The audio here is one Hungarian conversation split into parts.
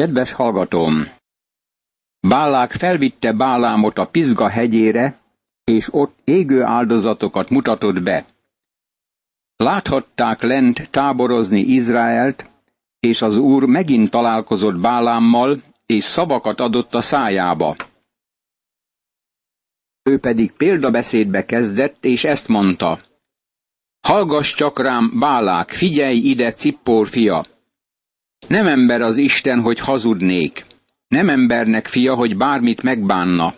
Kedves hallgatóm! Bálák felvitte Bálámot a Pizga hegyére, és ott égő áldozatokat mutatott be. Láthatták lent táborozni Izraelt, és az úr megint találkozott Bálámmal, és szavakat adott a szájába. Ő pedig példabeszédbe kezdett, és ezt mondta. Hallgass csak rám, Bálák, figyelj ide, Cippor fia! Nem ember az Isten, hogy hazudnék. Nem embernek fia, hogy bármit megbánna.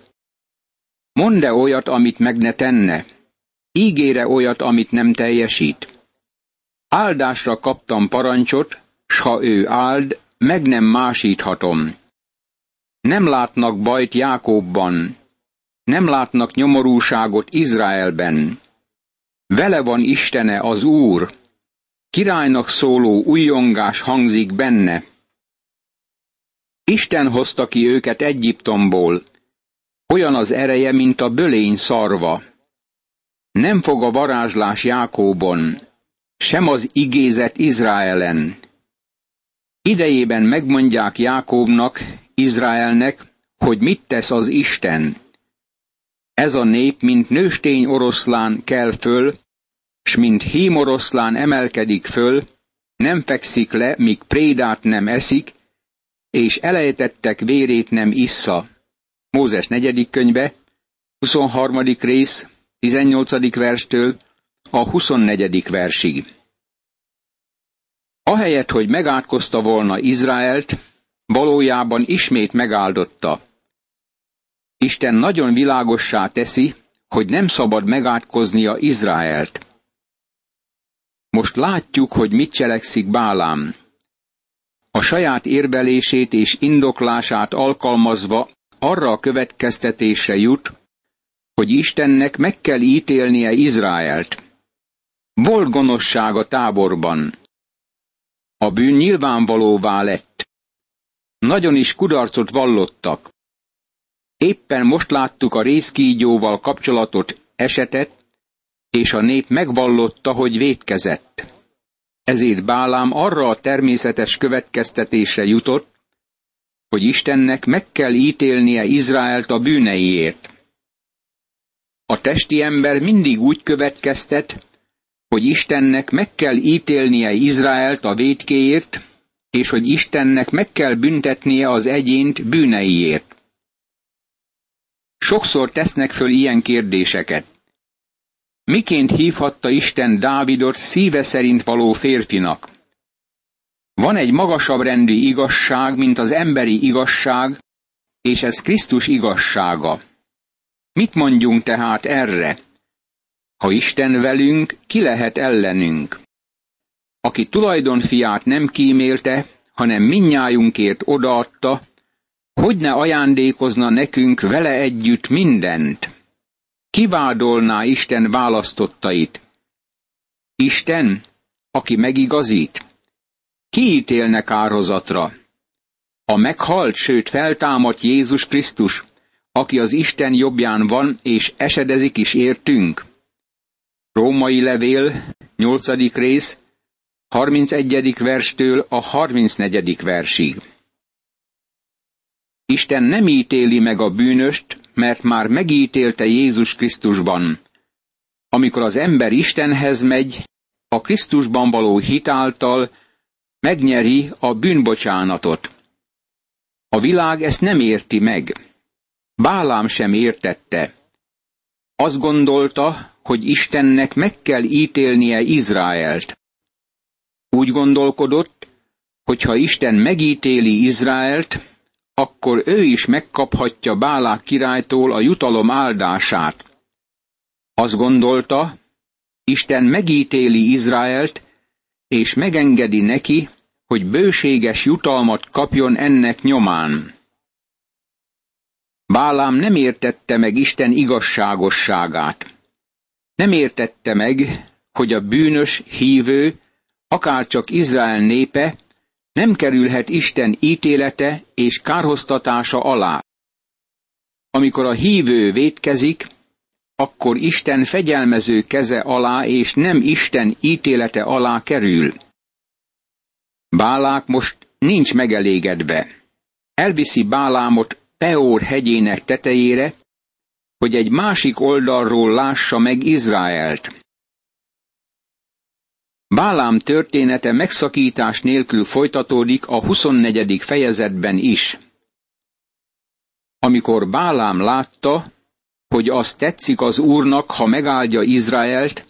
Mondd-e olyat, amit meg ne tenne? Ígére olyat, amit nem teljesít? Áldásra kaptam parancsot, s ha ő áld, meg nem másíthatom. Nem látnak bajt Jákóbban, nem látnak nyomorúságot Izraelben. Vele van Istene az Úr, királynak szóló újongás hangzik benne. Isten hozta ki őket Egyiptomból, olyan az ereje, mint a bölény szarva. Nem fog a varázslás Jákóbon, sem az igézet Izraelen. Idejében megmondják Jákóbnak, Izraelnek, hogy mit tesz az Isten. Ez a nép, mint nőstény oroszlán kell föl, s mint hímoroszlán emelkedik föl, nem fekszik le, míg prédát nem eszik, és elejtettek vérét nem issza. Mózes negyedik könyve, 23. rész, 18. verstől a 24. versig. Ahelyett, hogy megátkozta volna Izraelt, valójában ismét megáldotta. Isten nagyon világossá teszi, hogy nem szabad megátkoznia Izraelt. Most látjuk, hogy mit cselekszik Bálám. A saját érvelését és indoklását alkalmazva arra a következtetésre jut, hogy Istennek meg kell ítélnie Izraelt. Volt gonoszság a táborban. A bűn nyilvánvalóvá lett. Nagyon is kudarcot vallottak. Éppen most láttuk a részkígyóval kapcsolatot esetet, és a nép megvallotta, hogy védkezett. Ezért Bálám arra a természetes következtetésre jutott, hogy Istennek meg kell ítélnie Izraelt a bűneiért. A testi ember mindig úgy következtet, hogy Istennek meg kell ítélnie Izraelt a védkéért, és hogy Istennek meg kell büntetnie az egyént bűneiért. Sokszor tesznek föl ilyen kérdéseket. Miként hívhatta Isten Dávidot szíve szerint való férfinak? Van egy magasabb rendű igazság, mint az emberi igazság, és ez Krisztus igazsága. Mit mondjunk tehát erre? Ha Isten velünk, ki lehet ellenünk? Aki tulajdonfiát nem kímélte, hanem minnyájunkért odaadta, hogy ne ajándékozna nekünk vele együtt mindent? Kivádolná Isten választottait? Isten, aki megigazít? Ki ítélne kárhozatra? A meghalt, sőt feltámadt Jézus Krisztus, aki az Isten jobbján van, és esedezik is értünk. Római levél, 8. rész, 31. verstől a 34. versig. Isten nem ítéli meg a bűnöst, mert már megítélte Jézus Krisztusban. Amikor az ember Istenhez megy, a Krisztusban való hitáltal megnyeri a bűnbocsánatot. A világ ezt nem érti meg. Bálám sem értette. Azt gondolta, hogy Istennek meg kell ítélnie Izraelt. Úgy gondolkodott, hogy ha Isten megítéli Izraelt, akkor ő is megkaphatja Bálák királytól a jutalom áldását. Azt gondolta, Isten megítéli Izraelt, és megengedi neki, hogy bőséges jutalmat kapjon ennek nyomán. Bálám nem értette meg Isten igazságosságát. Nem értette meg, hogy a bűnös hívő, akárcsak Izrael népe, nem kerülhet Isten ítélete és kárhoztatása alá. Amikor a hívő vétkezik, akkor Isten fegyelmező keze alá és nem Isten ítélete alá kerül. Bálák most nincs megelégedve. elviszi Bálámot Peor hegyének tetejére, hogy egy másik oldalról lássa meg Izraelt. Bálám története megszakítás nélkül folytatódik a 24. fejezetben is. Amikor Bálám látta, hogy az tetszik az úrnak, ha megáldja Izraelt,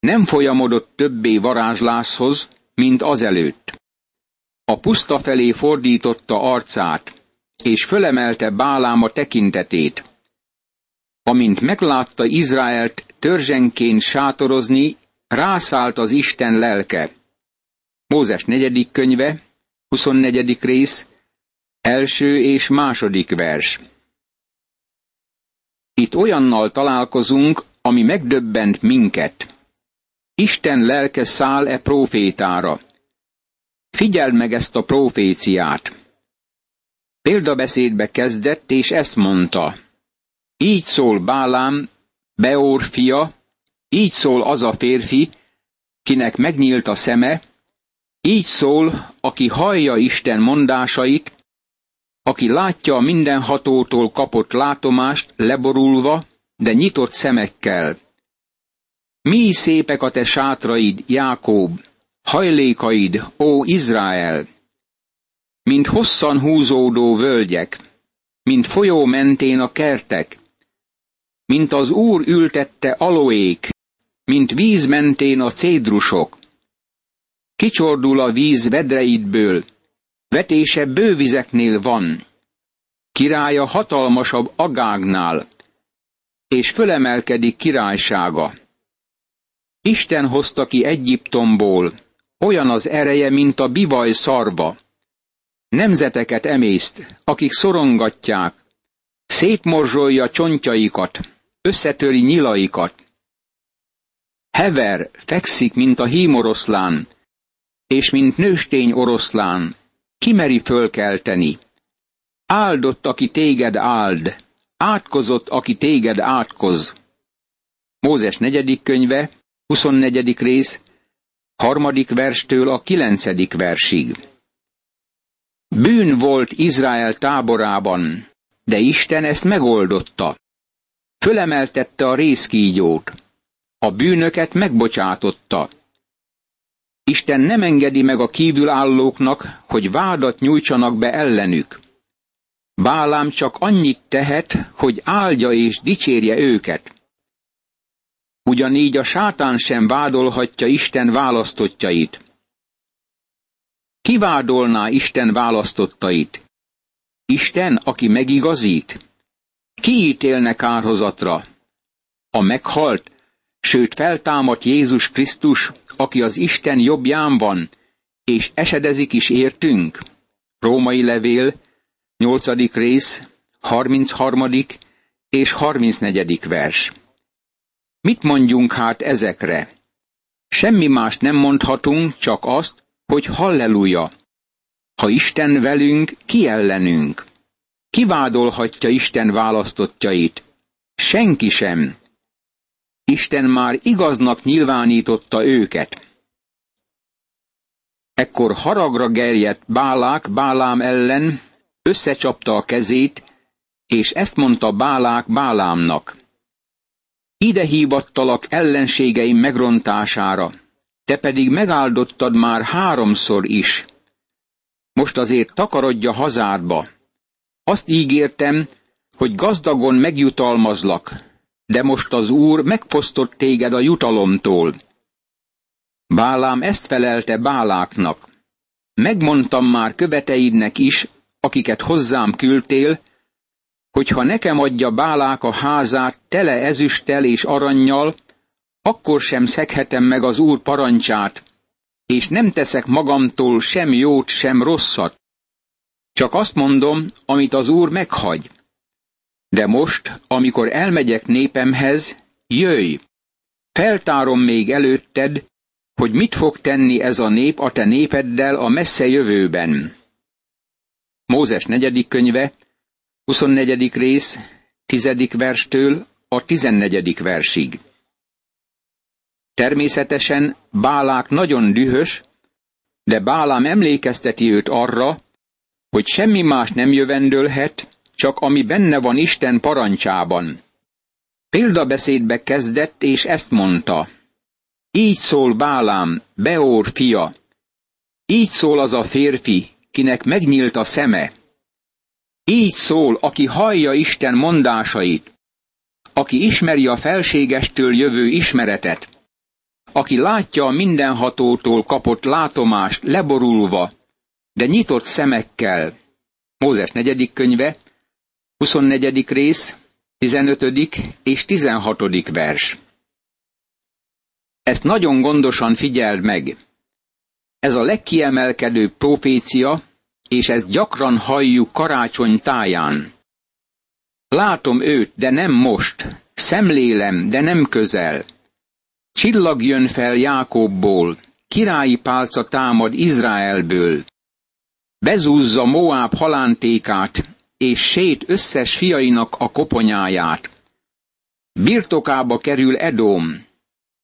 nem folyamodott többé varázsláshoz, mint azelőtt. A puszta felé fordította arcát, és fölemelte Bálám a tekintetét. Amint meglátta Izraelt törzsenként sátorozni, rászállt az Isten lelke. Mózes negyedik könyve, 24. rész, első és második vers. Itt olyannal találkozunk, ami megdöbbent minket. Isten lelke száll-e profétára. Figyeld meg ezt a proféciát. Példabeszédbe kezdett, és ezt mondta. Így szól Bálám, Beor fia, így szól az a férfi, kinek megnyílt a szeme, így szól, aki hallja Isten mondásait, aki látja a mindenhatótól kapott látomást leborulva, de nyitott szemekkel. Mi szépek a te sátraid, Jákób, hajlékaid, ó Izrael! Mint hosszan húzódó völgyek, mint folyó mentén a kertek, mint az Úr ültette aloék, mint víz mentén a cédrusok. Kicsordul a víz vedreidből, vetése bővizeknél van, királya hatalmasabb agágnál, és fölemelkedik királysága. Isten hozta ki Egyiptomból, olyan az ereje, mint a bivaj szarva. Nemzeteket emészt, akik szorongatják, szétmorzsolja csontjaikat, összetöri nyilaikat. Hever fekszik, mint a hímoroszlán, és mint nőstény oroszlán, kimeri fölkelteni. Áldott, aki téged áld, átkozott, aki téged átkoz. Mózes negyedik könyve, 24. rész, harmadik verstől a kilencedik versig. Bűn volt Izrael táborában, de Isten ezt megoldotta. Fölemeltette a részkígyót. A bűnöket megbocsátotta. Isten nem engedi meg a kívülállóknak, hogy vádat nyújtsanak be ellenük. Bálám csak annyit tehet, hogy áldja és dicsérje őket. Ugyanígy a sátán sem vádolhatja Isten választottjait. Ki vádolná Isten választottait? Isten, aki megigazít? Ki ítélne kárhozatra? A meghalt, sőt feltámadt Jézus Krisztus, aki az Isten jobbján van, és esedezik is értünk? Római levél, 8. rész, 33. és 34. vers. Mit mondjunk hát ezekre? Semmi mást nem mondhatunk, csak azt, hogy halleluja. Ha Isten velünk, ki ellenünk? Kivádolhatja Isten választottjait? Senki sem. Isten már igaznak nyilvánította őket. Ekkor haragra gerjedt Bálák Bálám ellen, összecsapta a kezét, és ezt mondta Bálák Bálámnak. Ide hívattalak ellenségeim megrontására, te pedig megáldottad már háromszor is. Most azért takarodja hazádba. Azt ígértem, hogy gazdagon megjutalmazlak, de most az Úr megfosztott téged a jutalomtól. Bálám ezt felelte Báláknak. Megmondtam már követeidnek is, akiket hozzám küldtél, hogy ha nekem adja Bálák a házát tele ezüsttel és arannyal, akkor sem szekhetem meg az Úr parancsát, és nem teszek magamtól sem jót, sem rosszat. Csak azt mondom, amit az Úr meghagy. De most, amikor elmegyek népemhez, jöjj! Feltárom még előtted, hogy mit fog tenni ez a nép a te népeddel a messze jövőben. Mózes negyedik könyve, 24. rész, 10. verstől a 14. versig. Természetesen Bálák nagyon dühös, de Bálám emlékezteti őt arra, hogy semmi más nem jövendőlhet, csak ami benne van Isten parancsában. Példabeszédbe kezdett, és ezt mondta. Így szól Bálám, Beor fia. Így szól az a férfi, kinek megnyílt a szeme. Így szól, aki hallja Isten mondásait, aki ismeri a felségestől jövő ismeretet, aki látja a mindenhatótól kapott látomást leborulva, de nyitott szemekkel. Mózes negyedik könyve, 24. rész, 15. és 16. vers. Ezt nagyon gondosan figyeld meg. Ez a legkiemelkedőbb profécia, és ezt gyakran halljuk karácsony táján. Látom őt, de nem most, szemlélem, de nem közel. Csillag jön fel Jákobból, királyi pálca támad Izraelből. Bezúzza Moáb halántékát, és sét összes fiainak a koponyáját. Birtokába kerül Edom,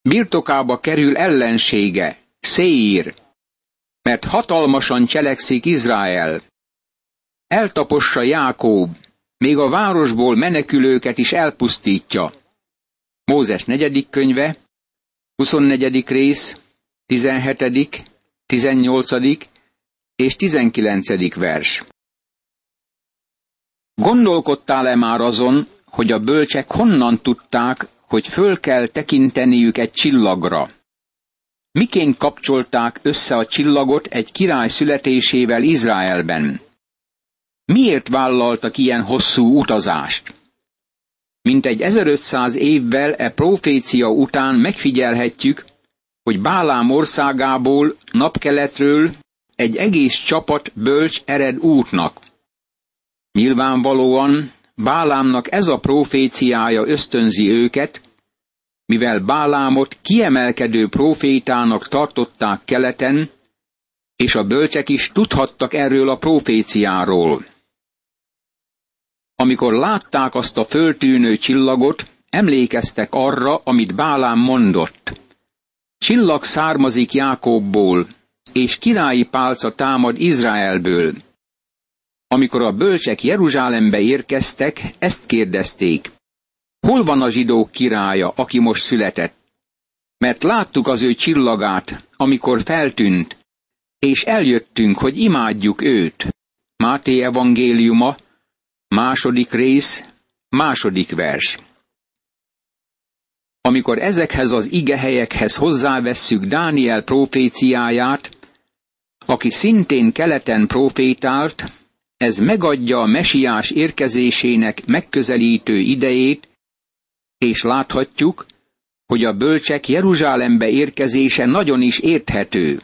birtokába kerül ellensége, Széír, mert hatalmasan cselekszik Izrael. Eltapossa Jákób, még a városból menekülőket is elpusztítja. Mózes negyedik könyve, 24. rész, 17., 18. és 19. vers. Gondolkodtál-e már azon, hogy a bölcsek honnan tudták, hogy föl kell tekinteniük egy csillagra? Miként kapcsolták össze a csillagot egy király születésével Izraelben? Miért vállaltak ilyen hosszú utazást? Mint egy 1500 évvel e profécia után megfigyelhetjük, hogy Bálám országából, napkeletről egy egész csapat bölcs ered útnak. Nyilvánvalóan Bálámnak ez a proféciája ösztönzi őket, mivel Bálámot kiemelkedő profétának tartották keleten, és a bölcsek is tudhattak erről a proféciáról. Amikor látták azt a föltűnő csillagot, emlékeztek arra, amit Bálám mondott. Csillag származik Jákobból, és királyi pálca támad Izraelből. Amikor a bölcsek Jeruzsálembe érkeztek, ezt kérdezték. Hol van a zsidók királya, aki most született? Mert láttuk az ő csillagát, amikor feltűnt, és eljöttünk, hogy imádjuk őt. Máté evangéliuma, második rész, második vers. Amikor ezekhez az igehelyekhez hozzávesszük Dániel proféciáját, aki szintén keleten profétált, ez megadja a mesiás érkezésének megközelítő idejét, és láthatjuk, hogy a bölcsek Jeruzsálembe érkezése nagyon is érthető.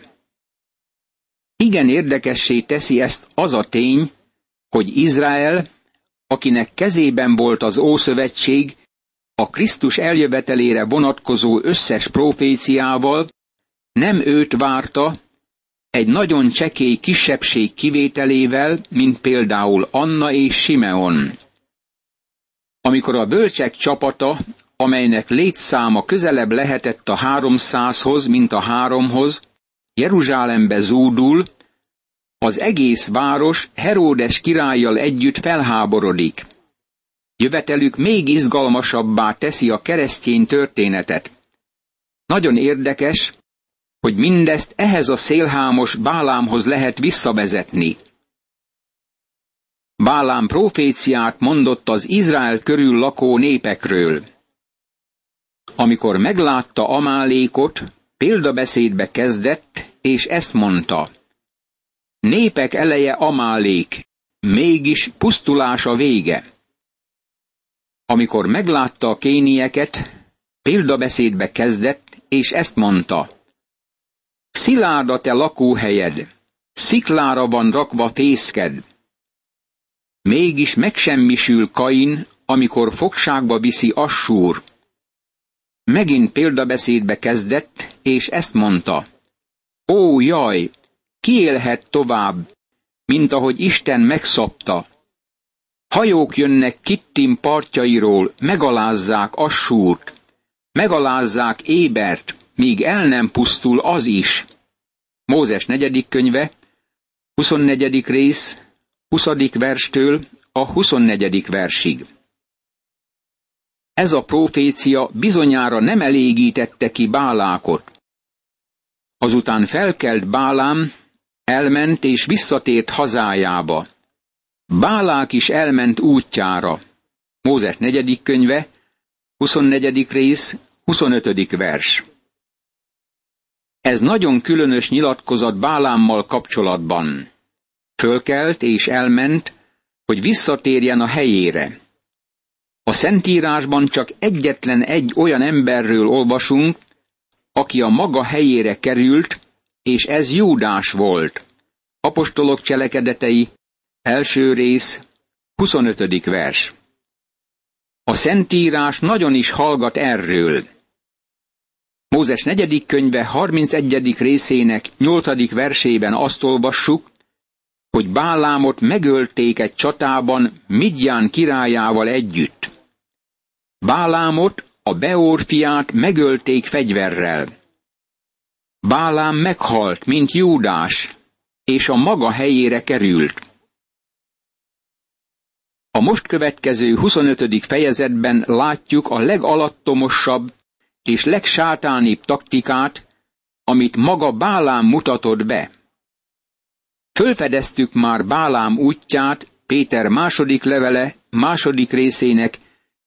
Igen érdekessé teszi ezt az a tény, hogy Izrael, akinek kezében volt az Ószövetség, a Krisztus eljövetelére vonatkozó összes proféciával, nem őt várta, egy nagyon csekély kisebbség kivételével, mint például Anna és Simeon. Amikor a bölcsek csapata, amelynek létszáma közelebb lehetett a háromszázhoz, mint a háromhoz, Jeruzsálembe zúdul, az egész város Heródes királlyal együtt felháborodik. Jövetelük még izgalmasabbá teszi a keresztény történetet. Nagyon érdekes, hogy mindezt ehhez a szélhámos Bálámhoz lehet visszavezetni. Bálám proféciát mondott az Izrael körül lakó népekről. Amikor meglátta Amálékot, példabeszédbe kezdett, és ezt mondta. Népek eleje Amálék, mégis pusztulása vége. Amikor meglátta a kénieket, példabeszédbe kezdett, és ezt mondta. Szilárd a te lakóhelyed, sziklára van rakva fészked. Mégis megsemmisül Kain, amikor fogságba viszi Assúr. Megint példabeszédbe kezdett, és ezt mondta. Ó, jaj, ki élhet tovább, mint ahogy Isten megszopta. Hajók jönnek Kittim partjairól, megalázzák Assúrt, megalázzák Ébert, míg el nem pusztul az is. Mózes negyedik könyve, 24. rész, 20. verstől a 24. versig. Ez a profécia bizonyára nem elégítette ki Bálákot. Azután felkelt Bálám, elment és visszatért hazájába. Bálák is elment útjára. Mózes negyedik könyve, 24. rész, 25. vers. Ez nagyon különös nyilatkozat Bálámmal kapcsolatban. Fölkelt és elment, hogy visszatérjen a helyére. A Szentírásban csak egyetlen egy olyan emberről olvasunk, aki a maga helyére került, és ez Júdás volt. Apostolok cselekedetei, első rész, 25. vers. A Szentírás nagyon is hallgat erről. Mózes negyedik könyve 31. részének 8. versében azt olvassuk, hogy Bálámot megölték egy csatában Midján királyával együtt. Bálámot, a Beor fiát megölték fegyverrel. Bálám meghalt, mint Júdás, és a maga helyére került. A most következő 25. fejezetben látjuk a legalattomosabb és legsátánibb taktikát, amit maga Bálám mutatott be. Fölfedeztük már Bálám útját Péter második levele második részének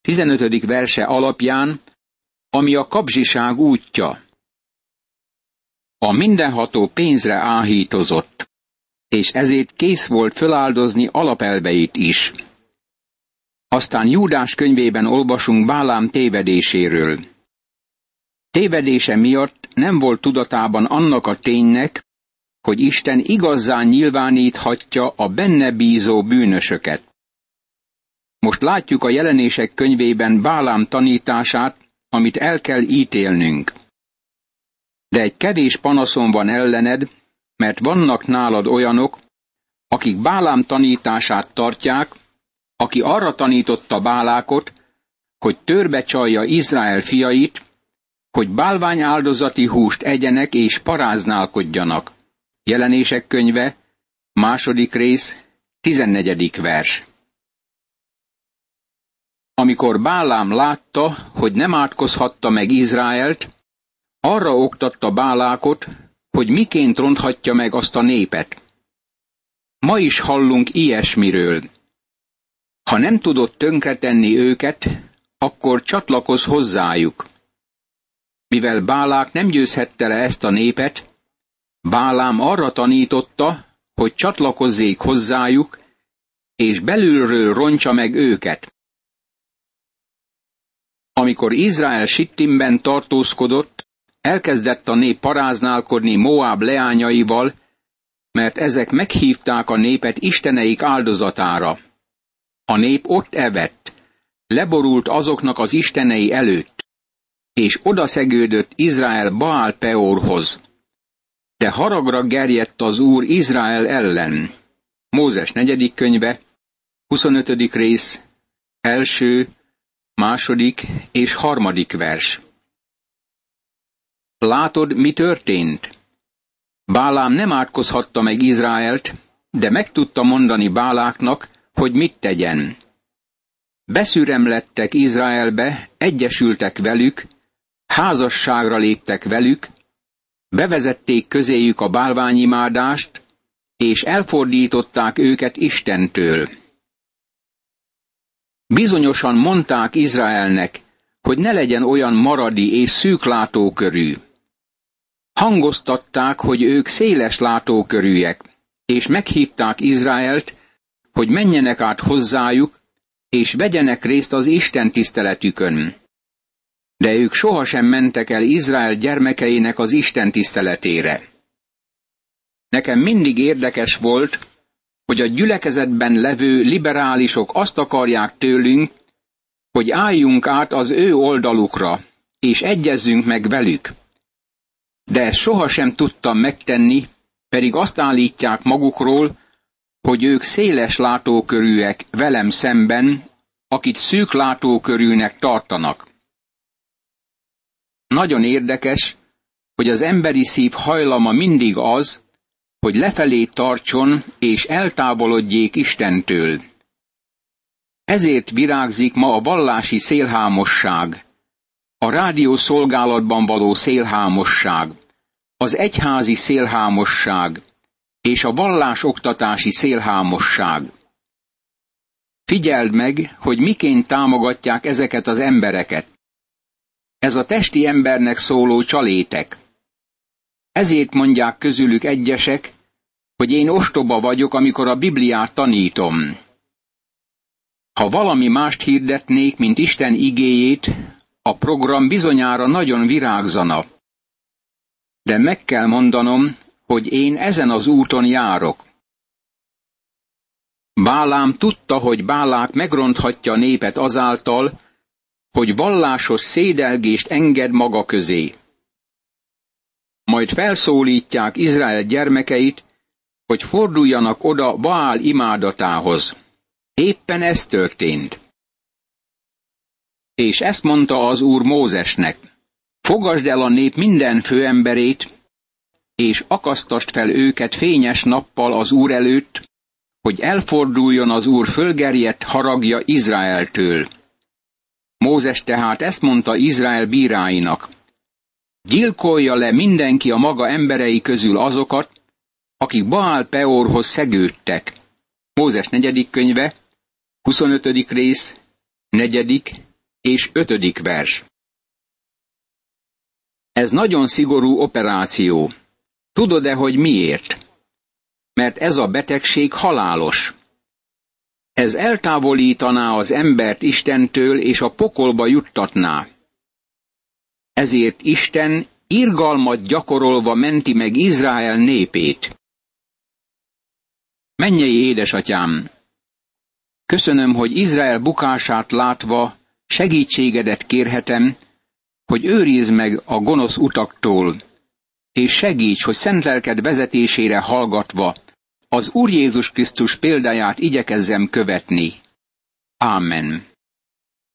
15. verse alapján, ami a kapzsiság útja. A mindenható pénzre áhítozott, és ezért kész volt föláldozni alapelveit is. Aztán Júdás könyvében olvasunk Bálám tévedéséről. Tévedése miatt nem volt tudatában annak a ténynek, hogy Isten igazán nyilváníthatja a benne bízó bűnösöket. Most látjuk a jelenések könyvében Bálám tanítását, amit el kell ítélnünk. De egy kevés panaszom van ellened, mert vannak nálad olyanok, akik Bálám tanítását tartják, aki arra tanította Bálákot, hogy törbe csalja Izrael fiait, hogy bálvány áldozati húst egyenek és paráználkodjanak. Jelenések könyve, második rész, tizennegyedik vers. Amikor Bálám látta, hogy nem átkozhatta meg Izraelt, arra oktatta Bálákot, hogy miként ronthatja meg azt a népet. Ma is hallunk ilyesmiről. Ha nem tudod tönkretenni őket, akkor csatlakozz hozzájuk. Mivel Bálák nem győzhette le ezt a népet, Bálám arra tanította, hogy csatlakozzék hozzájuk, és belülről roncsa meg őket. Amikor Izrael Sittimben tartózkodott, elkezdett a nép paráználkodni Moab leányaival, mert ezek meghívták a népet isteneik áldozatára. A nép ott evett, leborult azoknak az istenei előtt, és odaszegődött Izrael Baál Peorhoz. De haragra gerjedt az Úr Izrael ellen. Mózes negyedik könyve, 25. rész, első, második és harmadik vers. Látod, mi történt? Bálám nem átkozhatta meg Izraelt, de meg tudta mondani Báláknak, hogy mit tegyen. Beszüremlettek Izraelbe, egyesültek velük, házasságra léptek velük, bevezették közéjük a bálványimádást, és elfordították őket Istentől. Bizonyosan mondták Izraelnek, hogy ne legyen olyan maradi és szűk látókörű. Hangoztatták, hogy ők széles látókörűek, és meghívták Izraelt, hogy menjenek át hozzájuk, és vegyenek részt az Isten tiszteletükön. De ők sohasem mentek el Izrael gyermekeinek az Isten tiszteletére. Nekem mindig érdekes volt, hogy a gyülekezetben levő liberálisok azt akarják tőlünk, hogy álljunk át az ő oldalukra, és egyezzünk meg velük. De ezt sohasem tudtam megtenni, pedig azt állítják magukról, hogy ők széles látókörűek velem szemben, akit szűk látókörűnek tartanak. Nagyon érdekes, hogy az emberi szív hajlama mindig az, hogy lefelé tartson és eltávolodjék Istentől. Ezért virágzik ma a vallási szélhámosság, a rádiószolgálatban való szélhámosság, az egyházi szélhámosság és a vallásoktatási szélhámosság. Figyeld meg, hogy miként támogatják ezeket az embereket. Ez a testi embernek szóló csalétek. Ezért mondják közülük egyesek, hogy én ostoba vagyok, amikor a Bibliát tanítom. Ha valami mást hirdetnék, mint Isten igéjét, a program bizonyára nagyon virágzana. De meg kell mondanom, hogy én ezen az úton járok. Bálám tudta, hogy Bálák megronthatja a népet azáltal, hogy vallásos szédelgést enged maga közé. Majd felszólítják Izrael gyermekeit, hogy forduljanak oda Baál imádatához. Éppen ez történt. És ezt mondta az úr Mózesnek. Fogasd el a nép minden főemberét, és akasztast fel őket fényes nappal az úr előtt, hogy elforduljon az úr fölgerjedt haragja Izraeltől. Mózes tehát ezt mondta Izrael bíráinak. Gyilkolja le mindenki a maga emberei közül azokat, akik Baál Peorhoz szegődtek. Mózes negyedik könyve, 25. rész, negyedik és ötödik vers. Ez nagyon szigorú operáció. Tudod-e, hogy miért? Mert ez a betegség halálos. Ez eltávolítaná az embert Istentől és a pokolba juttatná. Ezért Isten irgalmat gyakorolva menti meg Izrael népét. Mennyei édesatyám! Köszönöm, hogy Izrael bukását látva segítségedet kérhetem, hogy őrizd meg a gonosz utaktól, és segíts, hogy szent lelked vezetésére hallgatva az Úr Jézus Krisztus példáját igyekezzem követni. Amen.